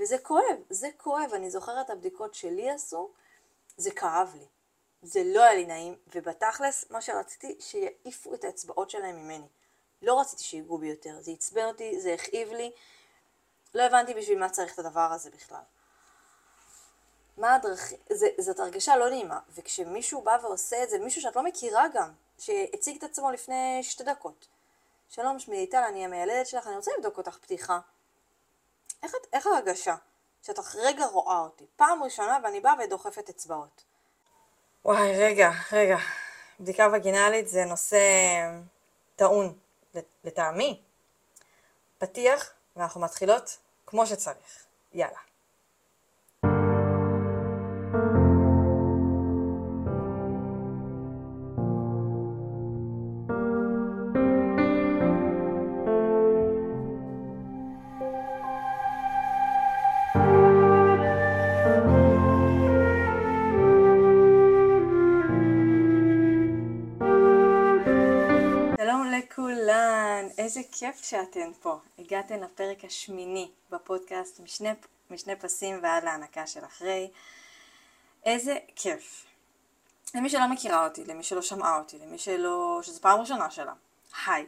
וזה כואב, זה כואב. אני זוכרת הבדיקות שלי עשו, זה כאב לי. זה לא היה לי נעים, ובתכלס, מה שרציתי, שיעיפו את האצבעות שלהם ממני. לא רציתי שיגעו בי יותר, זה עצבן אותי, זה הכאיב לי. לא הבנתי בשביל מה צריך את הדבר הזה בכלל. מה הדרכים, זאת הרגשה לא נעימה, וכשמישהו בא ועושה את זה, מישהו שאת לא מכירה גם, שהציג את עצמו לפני שתי דקות. שלום, שמי ליטל, אני המיילדת שלך, אני רוצה לבדוק אותך פתיחה. איך, איך ההרגשה? שאת רגע רואה אותי, פעם ראשונה ואני באה ודוחפת אצבעות. וואי, רגע, רגע. בדיקה וגינלית זה נושא טעון, לטעמי. פתיח, ואנחנו מתחילות כמו שצריך. יאללה. כיף שאתן פה. הגעתן לפרק השמיני בפודקאסט משני, משני פסים ועד להנקה של אחרי. איזה כיף. למי שלא מכירה אותי, למי שלא שמעה אותי, למי שלא... שזו פעם ראשונה שלה. היי,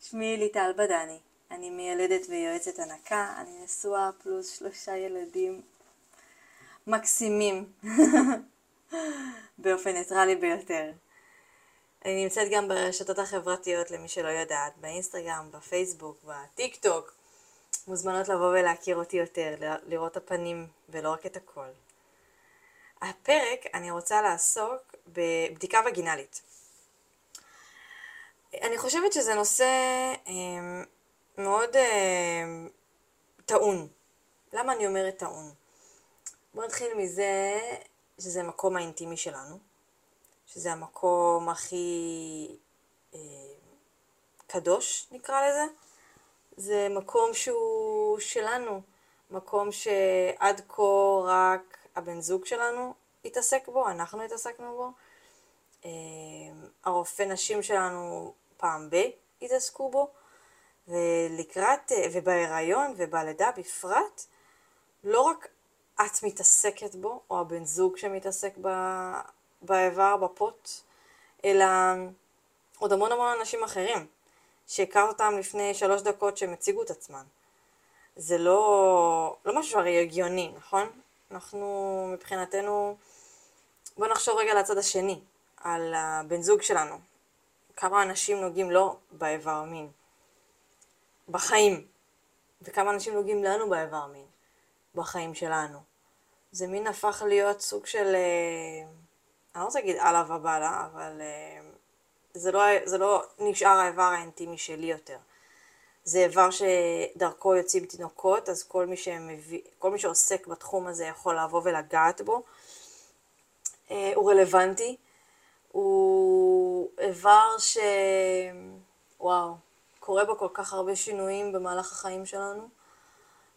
שמי ליטל בדני, אני מיילדת ויועצת הנקה, אני נשואה פלוס שלושה ילדים מקסימים באופן ניטרלי ביותר. אני נמצאת גם ברשתות החברתיות למי שלא יודעת, באינסטגרם, בפייסבוק, בטיק טוק. מוזמנות לבוא ולהכיר אותי יותר, לראות את הפנים ולא רק את הכל. הפרק אני רוצה לעסוק בבדיקה וגינלית. אני חושבת שזה נושא אה, מאוד אה, טעון. למה אני אומרת טעון? בואו נתחיל מזה שזה המקום האינטימי שלנו. שזה המקום הכי אה, קדוש נקרא לזה. זה מקום שהוא שלנו, מקום שעד כה רק הבן זוג שלנו התעסק בו, אנחנו התעסקנו בו. אה, הרופא נשים שלנו פעם ב- התעסקו בו, ולקראת, אה, ובהיריון ובלידה בפרט, לא רק את מתעסקת בו, או הבן זוג שמתעסק באיבר, בפוט, אלא עוד המון המון אנשים אחרים, שהכרת אותם לפני שלוש דקות שהם הציגו את עצמם. זה לא, לא משהו הרי הגיוני, נכון? אנחנו מבחינתנו, בוא נחשוב רגע לצד השני, על הבן זוג שלנו. כמה אנשים נוגעים לו באיבר מין, בחיים, וכמה אנשים נוגעים לנו באיבר מין, בחיים שלנו. זה מין הפך להיות סוג של... אה, אני לא רוצה להגיד עלה ובאללה, אבל uh, זה, לא, זה לא נשאר האיבר האינטימי שלי יותר. זה איבר שדרכו יוצאים תינוקות, אז כל מי, שמביא, כל מי שעוסק בתחום הזה יכול לבוא ולגעת בו. Uh, הוא רלוונטי, הוא איבר ש... וואו, קורה בו כל כך הרבה שינויים במהלך החיים שלנו,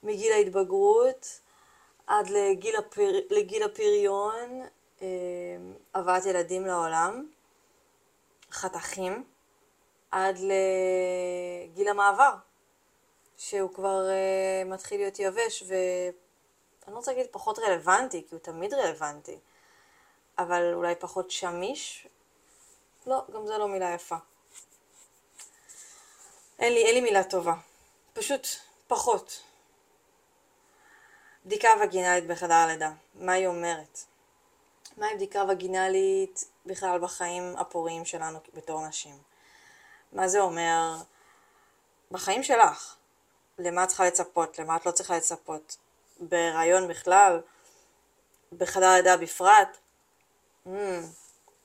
מגיל ההתבגרות עד לגיל, הפר... לגיל הפריון, הבאת ילדים לעולם, חתכים, עד לגיל המעבר, שהוא כבר uh, מתחיל להיות יבש, ואני לא רוצה להגיד פחות רלוונטי, כי הוא תמיד רלוונטי, אבל אולי פחות שמיש? לא, גם זה לא מילה יפה. אין לי, אין לי מילה טובה. פשוט פחות. בדיקה וגינלית בחדר הלידה, מה היא אומרת? מהי בדיקה וגינלית בכלל בחיים הפוריים שלנו בתור נשים? מה זה אומר בחיים שלך? למה את צריכה לצפות? למה את לא צריכה לצפות? בהיריון בכלל? בחדר לידה בפרט? Mm,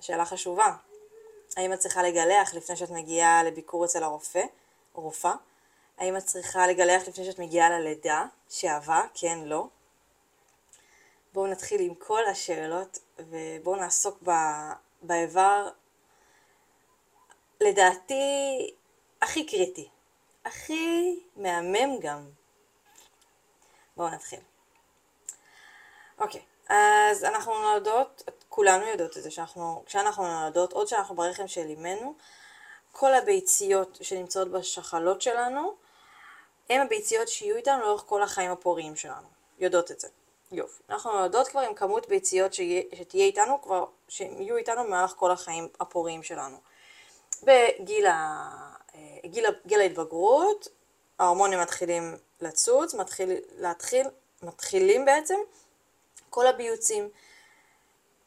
שאלה חשובה. האם את צריכה לגלח לפני שאת מגיעה לביקור אצל הרופא רופאה? האם את צריכה לגלח לפני שאת מגיעה ללידה? שעבה? כן, לא? בואו נתחיל עם כל השאלות ובואו נעסוק באיבר, לדעתי, הכי קריטי, הכי מהמם גם. בואו נתחיל. אוקיי, אז אנחנו נולדות, כולנו יודעות את זה, שאנחנו, כשאנחנו נולדות, עוד שאנחנו ברחם של אימנו, כל הביציות שנמצאות בשחלות שלנו, הן הביציות שיהיו איתנו לאורך כל החיים הפוריים שלנו. יודעות את זה. יופי. אנחנו יודעות כבר עם כמות ביציות שתהיה איתנו כבר, שהם יהיו איתנו במהלך כל החיים הפוריים שלנו. בגיל ה... אה, גיל, גיל ההתבגרות, ההורמונים מתחילים לצוץ, מתחיל, להתחיל, מתחילים בעצם כל הביוצים,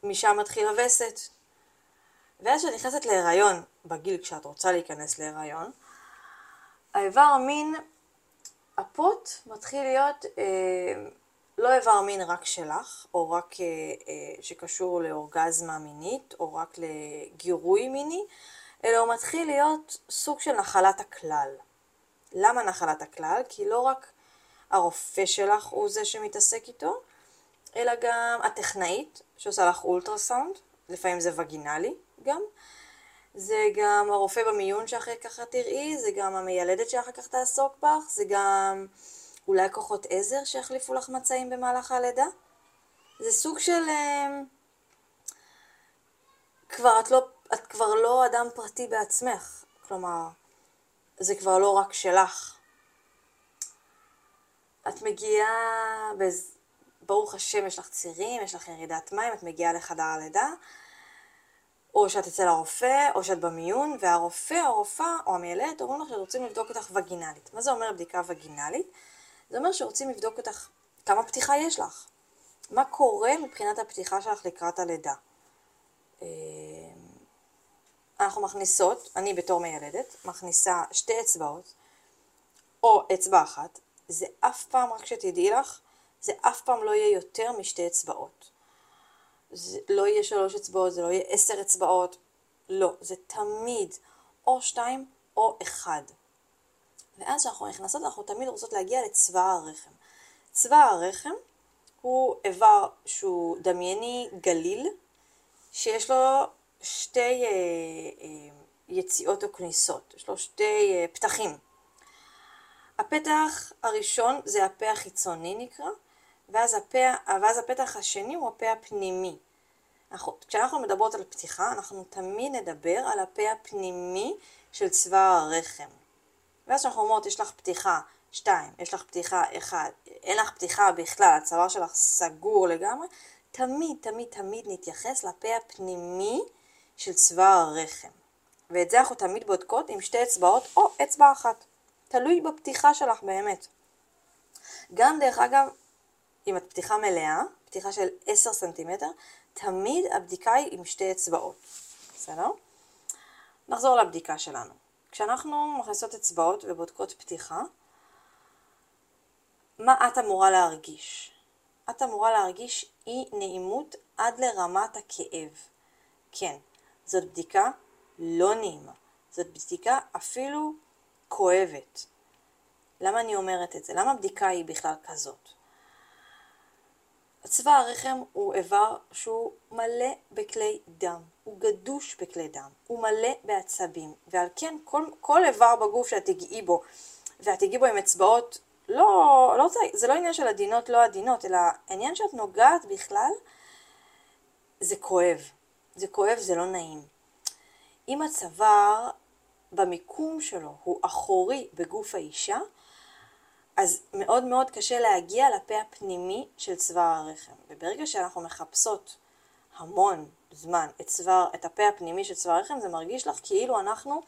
משם מתחיל הווסת. ואז כשאת נכנסת להיריון, בגיל כשאת רוצה להיכנס להיריון, האיבר המין, הפוט מתחיל להיות אה, לא איבר מין רק שלך, או רק אה, אה, שקשור לאורגזמה מינית, או רק לגירוי מיני, אלא הוא מתחיל להיות סוג של נחלת הכלל. למה נחלת הכלל? כי לא רק הרופא שלך הוא זה שמתעסק איתו, אלא גם הטכנאית שעושה לך אולטרסאונד, לפעמים זה וגינלי גם, זה גם הרופא במיון שאחרי ככה תראי, זה גם המיילדת שאחר כך תעסוק בך, זה גם אולי כוחות עזר שיחליפו לך מצעים במהלך הלידה. זה סוג של... אה, כבר את לא, את כבר לא אדם פרטי בעצמך, כלומר, זה כבר לא רק שלך. את מגיעה, בז... ברוך השם יש לך צירים, יש לך ירידת מים, את מגיעה לחדר הלידה, או שאת אצל הרופא, או שאת במיון, והרופא, הרופאה, או המיילדת אומרים לך שרוצים לבדוק אותך וגינלית. מה זה אומר בדיקה וגינלית? זה אומר שרוצים לבדוק אותך כמה פתיחה יש לך. מה קורה מבחינת הפתיחה שלך לקראת הלידה. אה, אנחנו מכניסות, אני בתור מיילדת, מכניסה שתי אצבעות, או אצבע אחת, זה אף פעם, רק שתדעי לך, זה אף פעם לא יהיה יותר משתי אצבעות. זה לא יהיה שלוש אצבעות, זה לא יהיה עשר אצבעות, לא, זה תמיד או שתיים או אחד. ואז כשאנחנו נכנסות אנחנו תמיד רוצות להגיע לצבא הרחם. צבא הרחם הוא איבר שהוא דמייני גליל, שיש לו שתי אה, אה, יציאות או כניסות, יש לו שתי אה, פתחים. הפתח הראשון זה הפה החיצוני נקרא, ואז, הפה, ואז הפתח השני הוא הפה הפנימי. אנחנו, כשאנחנו מדברות על פתיחה, אנחנו תמיד נדבר על הפה הפנימי של צבא הרחם. ואז כשאנחנו אומרות, יש לך פתיחה שתיים, יש לך פתיחה אחד, אין לך פתיחה בכלל, הצוואר שלך סגור לגמרי, תמיד, תמיד, תמיד נתייחס לפה הפנימי של צבא הרחם. ואת זה אנחנו תמיד בודקות עם שתי אצבעות או אצבע אחת. תלוי בפתיחה שלך באמת. גם דרך אגב, אם את פתיחה מלאה, פתיחה של 10 סנטימטר, תמיד הבדיקה היא עם שתי אצבעות. בסדר? נחזור לבדיקה שלנו. כשאנחנו מכניסות אצבעות ובודקות פתיחה, מה את אמורה להרגיש? את אמורה להרגיש אי נעימות עד לרמת הכאב. כן, זאת בדיקה לא נעימה. זאת בדיקה אפילו כואבת. למה אני אומרת את זה? למה הבדיקה היא בכלל כזאת? צבא הרחם הוא איבר שהוא מלא בכלי דם, הוא גדוש בכלי דם, הוא מלא בעצבים, ועל כן כל, כל איבר בגוף שאת תגעי בו, ואת תגעי בו עם אצבעות, לא, לא זה, לא עניין של עדינות לא עדינות, אלא העניין שאת נוגעת בכלל, זה כואב. זה כואב, זה לא נעים. אם הצוואר במיקום שלו הוא אחורי בגוף האישה, אז מאוד מאוד קשה להגיע לפה הפנימי של צוואר הרחם. וברגע שאנחנו מחפשות המון זמן את, צוואר, את הפה הפנימי של צוואר הרחם, זה מרגיש לך כאילו אנחנו,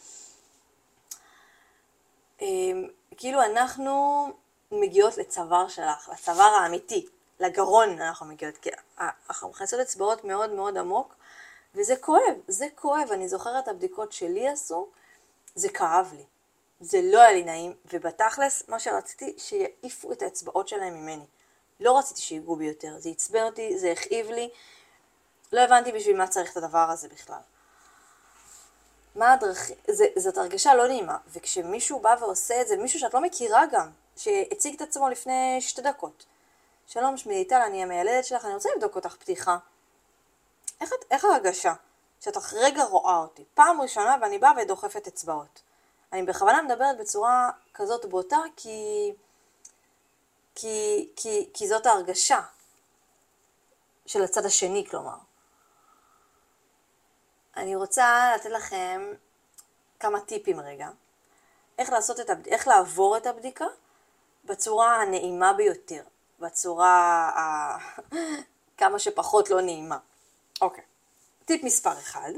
אמ, כאילו אנחנו מגיעות לצוואר שלך, לצוואר האמיתי, לגרון אנחנו מגיעות, כי אנחנו מכניסות אצבעות מאוד מאוד עמוק, וזה כואב, זה כואב. אני זוכרת הבדיקות שלי עשו, זה כאב לי. זה לא היה לי נעים, ובתכלס, מה שרציתי, שיעיפו את האצבעות שלהם ממני. לא רציתי שיגעו בי יותר, זה עצבן אותי, זה הכאיב לי, לא הבנתי בשביל מה צריך את הדבר הזה בכלל. מה הדרכים, זאת הרגשה לא נעימה, וכשמישהו בא ועושה את זה, מישהו שאת לא מכירה גם, שהציג את עצמו לפני שתי דקות. שלום, שמי ליטל, אני המיילדת שלך, אני רוצה לבדוק אותך פתיחה. איך, איך ההרגשה? שאת רגע רואה אותי, פעם ראשונה ואני באה ודוחפת אצבעות. אני בכוונה מדברת בצורה כזאת בוטה כי, כי, כי, כי זאת ההרגשה של הצד השני, כלומר. אני רוצה לתת לכם כמה טיפים רגע, איך, לעשות את הבד... איך לעבור את הבדיקה בצורה הנעימה ביותר. בצורה ה... כמה שפחות לא נעימה. אוקיי. טיפ מספר אחד,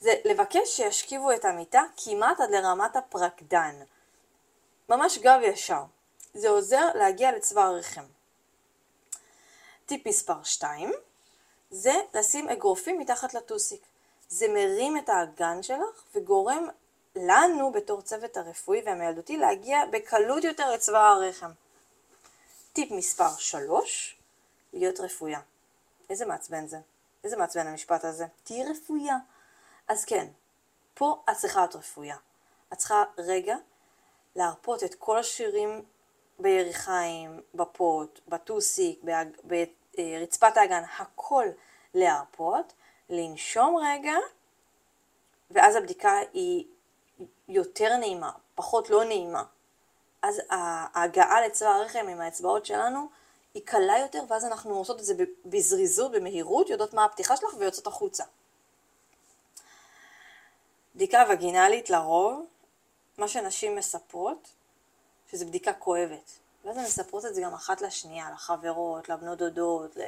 זה לבקש שישכיבו את המיטה כמעט עד לרמת הפרקדן. ממש גב ישר. זה עוזר להגיע לצבא הרחם. טיפ מספר 2 זה לשים אגרופים מתחת לטוסיק. זה מרים את האגן שלך וגורם לנו בתור צוות הרפואי והמילדותי להגיע בקלות יותר לצבא הרחם. טיפ מספר 3 להיות רפויה. איזה מעצבן זה. איזה מעצבן המשפט הזה. תהיי רפויה. אז כן, פה את צריכה להיות רפויה. את צריכה רגע להרפות את כל השירים ביריחיים, בפוט, בטוסיק, ברצפת האגן, הכל להרפות, לנשום רגע, ואז הבדיקה היא יותר נעימה, פחות לא נעימה. אז ההגעה לצבא הרחם עם האצבעות שלנו היא קלה יותר, ואז אנחנו עושות את זה בזריזות, במהירות, יודעות מה הפתיחה שלך ויוצאות החוצה. בדיקה וגינלית לרוב, מה שנשים מספרות, שזה בדיקה כואבת. ואז הן מספרות את זה גם אחת לשנייה, לחברות, לבנות דודות, ל...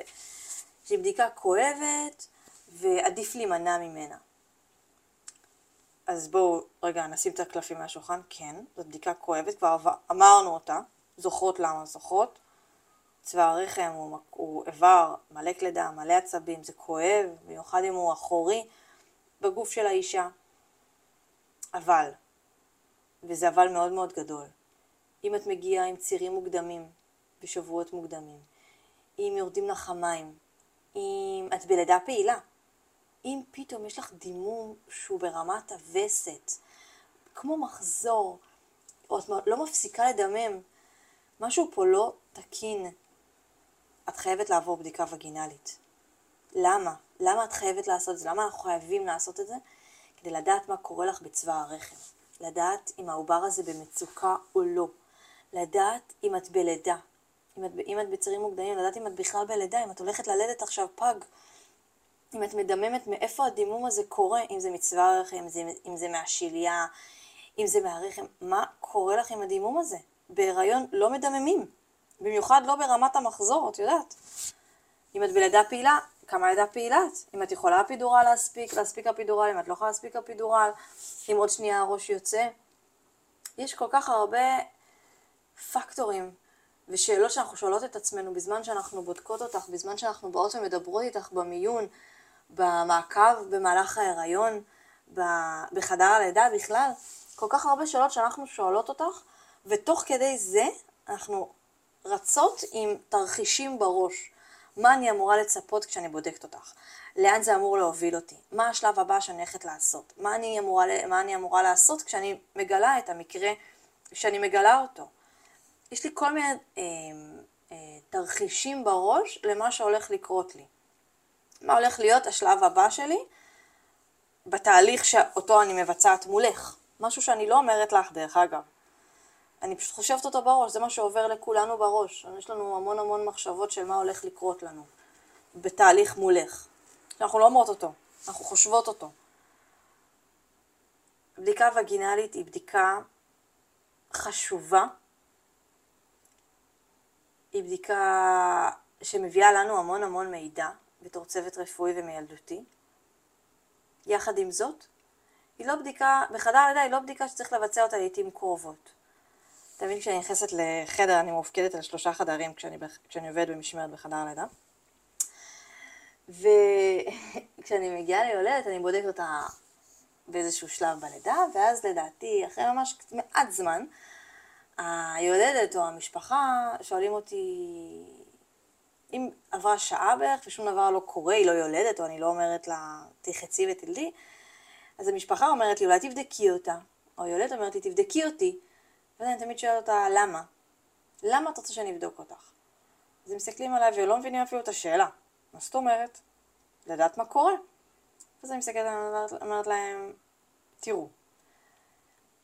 שהיא בדיקה כואבת ועדיף להימנע ממנה. אז בואו רגע נשים את הקלפים מהשולחן, כן, זו בדיקה כואבת, כבר אמרנו אותה, זוכרות למה זוכרות. צבא הרחם הוא, הוא איבר מלא כלידה, מלא עצבים, זה כואב, במיוחד אם הוא אחורי בגוף של האישה. אבל, וזה אבל מאוד מאוד גדול, אם את מגיעה עם צירים מוקדמים בשבועות מוקדמים, אם יורדים לך המים, אם את בלידה פעילה, אם פתאום יש לך דימום שהוא ברמת הווסת, כמו מחזור, או את לא מפסיקה לדמם, משהו פה לא תקין. את חייבת לעבור בדיקה וגינלית. למה? למה את חייבת לעשות את זה? למה אנחנו חייבים לעשות את זה? כדי לדעת מה קורה לך בצבא הרחם. לדעת אם העובר הזה במצוקה או לא. לדעת אם את בלידה. אם את, אם את בצירים מוקדמים, לדעת אם את בכלל בלידה, אם את הולכת ללדת עכשיו פג. אם את מדממת מאיפה הדימום הזה קורה, אם זה מצבא הרחם, אם אם זה מהשליה, אם זה מהרחם, מה קורה לך עם הדימום הזה? בהיריון לא מדממים, במיוחד לא ברמת המחזור, את יודעת. אם את בלידה פעילה, כמה לידה פעילה את? אם את יכולה אפידורל להספיק, להספיק אפידורל, אם את לא יכולה להספיק אפידורל, אם עוד שנייה הראש יוצא. יש כל כך הרבה פקטורים ושאלות שאנחנו שואלות את עצמנו בזמן שאנחנו בודקות אותך, בזמן שאנחנו באות ומדברות איתך במיון, במעקב במהלך ההיריון, בחדר הלידה בכלל, כל כך הרבה שאלות שאנחנו שואלות אותך, ותוך כדי זה אנחנו רצות עם תרחישים בראש. מה אני אמורה לצפות כשאני בודקת אותך? לאן זה אמור להוביל אותי? מה השלב הבא שאני הולכת לעשות? מה אני אמורה, מה אני אמורה לעשות כשאני מגלה את המקרה, כשאני מגלה אותו? יש לי כל מיני אה, אה, תרחישים בראש למה שהולך לקרות לי. מה הולך להיות השלב הבא שלי בתהליך שאותו אני מבצעת מולך. משהו שאני לא אומרת לך, דרך אגב. אני פשוט חושבת אותו בראש, זה מה שעובר לכולנו בראש. יש לנו המון המון מחשבות של מה הולך לקרות לנו בתהליך מולך. אנחנו לא אומרות אותו, אנחנו חושבות אותו. בדיקה וגינלית היא בדיקה חשובה, היא בדיקה שמביאה לנו המון המון מידע בתור צוות רפואי ומילדותי. יחד עם זאת, היא לא בדיקה, בחדר הלידה היא לא בדיקה שצריך לבצע אותה לעיתים קרובות. תמיד כשאני נכנסת לחדר, אני מופקדת על שלושה חדרים כשאני, כשאני עובדת במשמרת בחדר הלידה. וכשאני מגיעה ליולדת, אני בודקת אותה באיזשהו שלב בלידה, ואז לדעתי, אחרי ממש מעט זמן, היולדת או המשפחה שואלים אותי, אם עברה שעה בערך ושום דבר לא קורה, היא לא יולדת, או אני לא אומרת לה, תחצי ותלדי, אז המשפחה אומרת לי, אולי תבדקי אותה, או היולדת אומרת לי, תבדקי אותי, ואז אני תמיד שואלת אותה, למה? למה את רוצה שאני אבדוק אותך? אז הם מסתכלים עליי ולא מבינים אפילו את השאלה. מה זאת אומרת? לדעת מה קורה. אז אני מסתכלת ואומרת להם, תראו,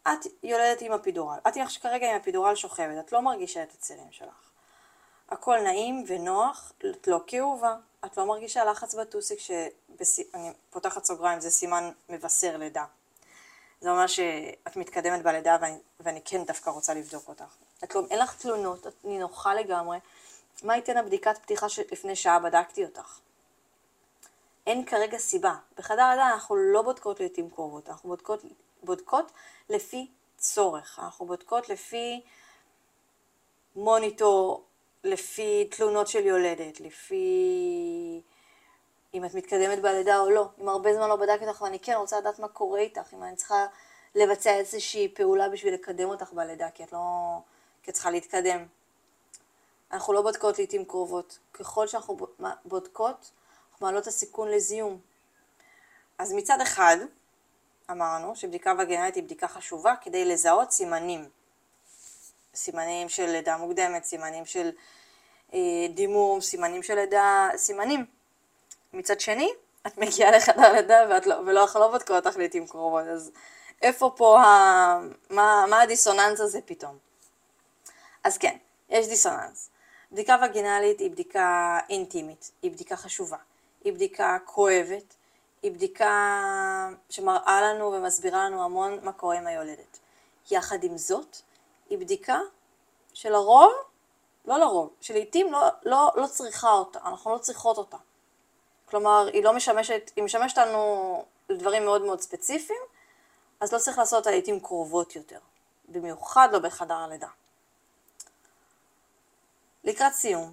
את יולדת עם הפידורל, את כרגע עם הפידורל שוכבת, את לא מרגישה את הצירים שלך. הכל נעים ונוח, את לא כאובה, את לא מרגישה לחץ בטוסיק, שאני פותחת סוגריים, זה סימן מבשר לידה. זה אומר שאת מתקדמת בלידה ואני, ואני כן דווקא רוצה לבדוק אותך. את לא, אין לך תלונות, את נינוחה לגמרי, מה ייתן הבדיקת פתיחה שלפני שעה בדקתי אותך? אין כרגע סיבה. בחדר הלידה אנחנו לא בודקות לעיתים קרובות, אנחנו בודקות, בודקות לפי צורך, אנחנו בודקות לפי מוניטור, לפי תלונות של יולדת, לפי אם את מתקדמת בלידה או לא. אם הרבה זמן לא בדקתי אותך ואני כן רוצה לדעת מה קורה איתך, אם אני צריכה לבצע איזושהי פעולה בשביל לקדם אותך בלידה, כי את לא... כי את צריכה להתקדם. אנחנו לא בודקות לעיתים קרובות. ככל שאנחנו בודקות, אנחנו מעלות הסיכון לזיהום. אז מצד אחד, אמרנו שבדיקה וגנלית היא בדיקה חשובה כדי לזהות סימנים. סימנים של לידה מוקדמת, סימנים של אה, דימום, סימנים של לידה, סימנים. מצד שני, את מגיעה לחדר לידה ואת לא, ולא, אנחנו לא בודקות אותך לעיתים קרובות, אז איפה פה, ה, מה, מה הדיסוננס הזה פתאום? אז כן, יש דיסוננס. בדיקה וגינלית היא בדיקה אינטימית, היא בדיקה חשובה, היא בדיקה כואבת, היא בדיקה שמראה לנו ומסבירה לנו המון מה קורה עם היולדת. יחד עם זאת, היא בדיקה שלרוב, לא לרוב, שלעיתים לא, לא, לא צריכה אותה, אנחנו לא צריכות אותה. כלומר, היא לא משמשת, היא משמשת לנו לדברים מאוד מאוד ספציפיים, אז לא צריך לעשות אותה לעיתים קרובות יותר, במיוחד לא בחדר הלידה. לקראת סיום,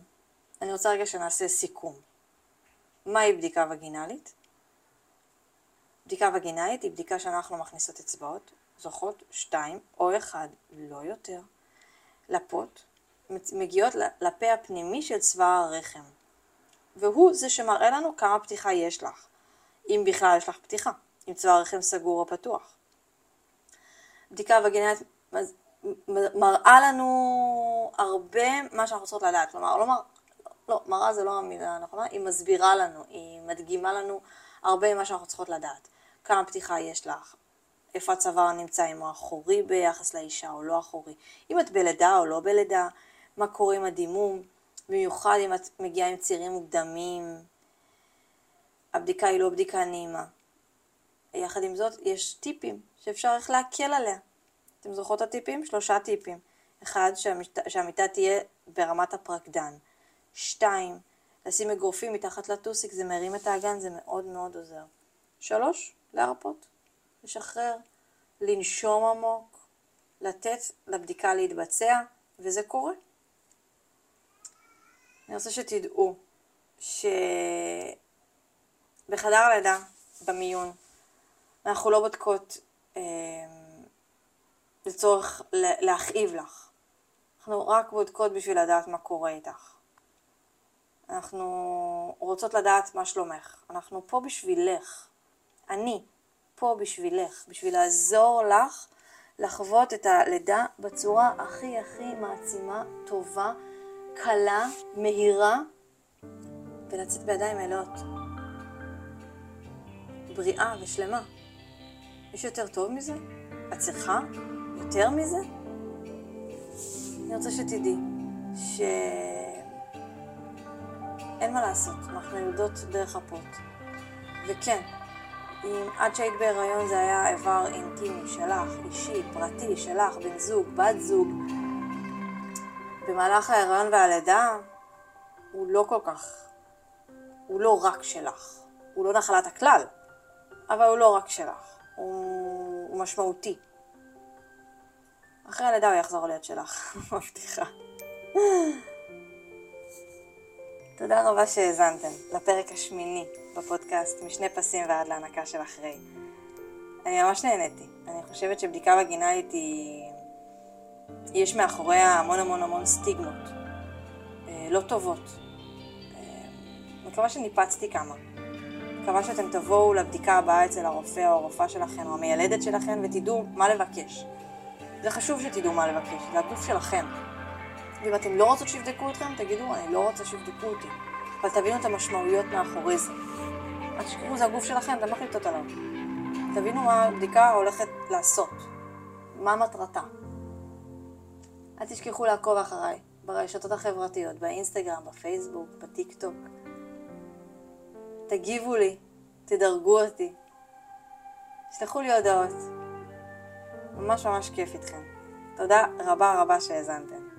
אני רוצה רגע שנעשה סיכום. מהי בדיקה וגינלית? בדיקה וגינלית היא בדיקה שאנחנו מכניסות אצבעות, זוכות שתיים או אחד, לא יותר, לפות, מגיעות לפה הפנימי של צוואר הרחם. והוא זה שמראה לנו כמה פתיחה יש לך, אם בכלל יש לך פתיחה, אם צוואר הרחם סגור או פתוח. בדיקה וגינלית מראה לנו הרבה מה שאנחנו רוצות לדעת, כלומר, לא, מר... לא, מראה זה לא המילה הנכונה, היא מסבירה לנו, היא מדגימה לנו הרבה ממה שאנחנו צריכות לדעת. כמה פתיחה יש לך, איפה הצוואר נמצא, אם הוא אחורי ביחס לאישה או לא אחורי, אם את בלידה או לא בלידה, מה קורה עם הדימום, במיוחד אם את מגיעה עם צירים מוקדמים. הבדיקה היא לא בדיקה נעימה. יחד עם זאת, יש טיפים שאפשר איך להקל עליה. אתם זוכרות את הטיפים? שלושה טיפים. אחד, שהמיטה, שהמיטה תהיה ברמת הפרקדן. שתיים, לשים אגרופים מתחת לטוסיק, זה מרים את האגן, זה מאוד מאוד עוזר. שלוש, להרפות, לשחרר, לנשום עמוק, לתת לבדיקה להתבצע, וזה קורה. אני רוצה שתדעו שבחדר הלידה, במיון, אנחנו לא בודקות אה, לצורך להכאיב לך. אנחנו רק בודקות בשביל לדעת מה קורה איתך. אנחנו רוצות לדעת מה שלומך. אנחנו פה בשבילך. אני פה בשבילך, בשביל לעזור לך לחוות את הלידה בצורה הכי הכי מעצימה, טובה, קלה, מהירה, ולצאת בידיים מלאות. בריאה ושלמה. יש יותר טוב מזה? את צריכה? יותר מזה? אני רוצה שתדעי שאין מה לעשות, אנחנו יולדות דרך הפות. וכן, אם עד שהיית בהיריון זה היה איבר אינטימי שלך, אישי, פרטי, שלך, בן זוג, בת זוג, במהלך ההיריון והלידה הוא לא כל כך, הוא לא רק שלך. הוא לא נחלת הכלל, אבל הוא לא רק שלך. הוא, הוא משמעותי. אחרי הלידה הוא יחזור להיות שלך, מבטיחה. תודה רבה שהאזנתם לפרק השמיני בפודקאסט משני פסים ועד להנקה של אחרי. אני ממש נהניתי. אני חושבת שבדיקה וגינלית היא... יש מאחוריה המון המון המון סטיגמות אה, לא טובות. אה, מקווה שניפצתי כמה. מקווה שאתם תבואו לבדיקה הבאה אצל הרופא או הרופאה שלכם או המיילדת שלכם ותדעו מה לבקש. זה חשוב שתדעו מה לבקש, זה הגוף שלכם. ואם אתם לא רוצות שיבדקו אתכם, תגידו, אני לא רוצה שיבדקו אותי. אבל תבינו את המשמעויות מאחורי זה. אל תשכחו, זה הגוף שלכם, אתם לא מחליטות עליו. תבינו מה הבדיקה הולכת לעשות. מה מטרתה. אל תשכחו לעקוב אחריי ברשתות החברתיות, באינסטגרם, בפייסבוק, בטיק טוק. תגיבו לי, תדרגו אותי, שלחו לי הודעות. ממש ממש כיף איתכם. תודה רבה רבה שהאזנתם.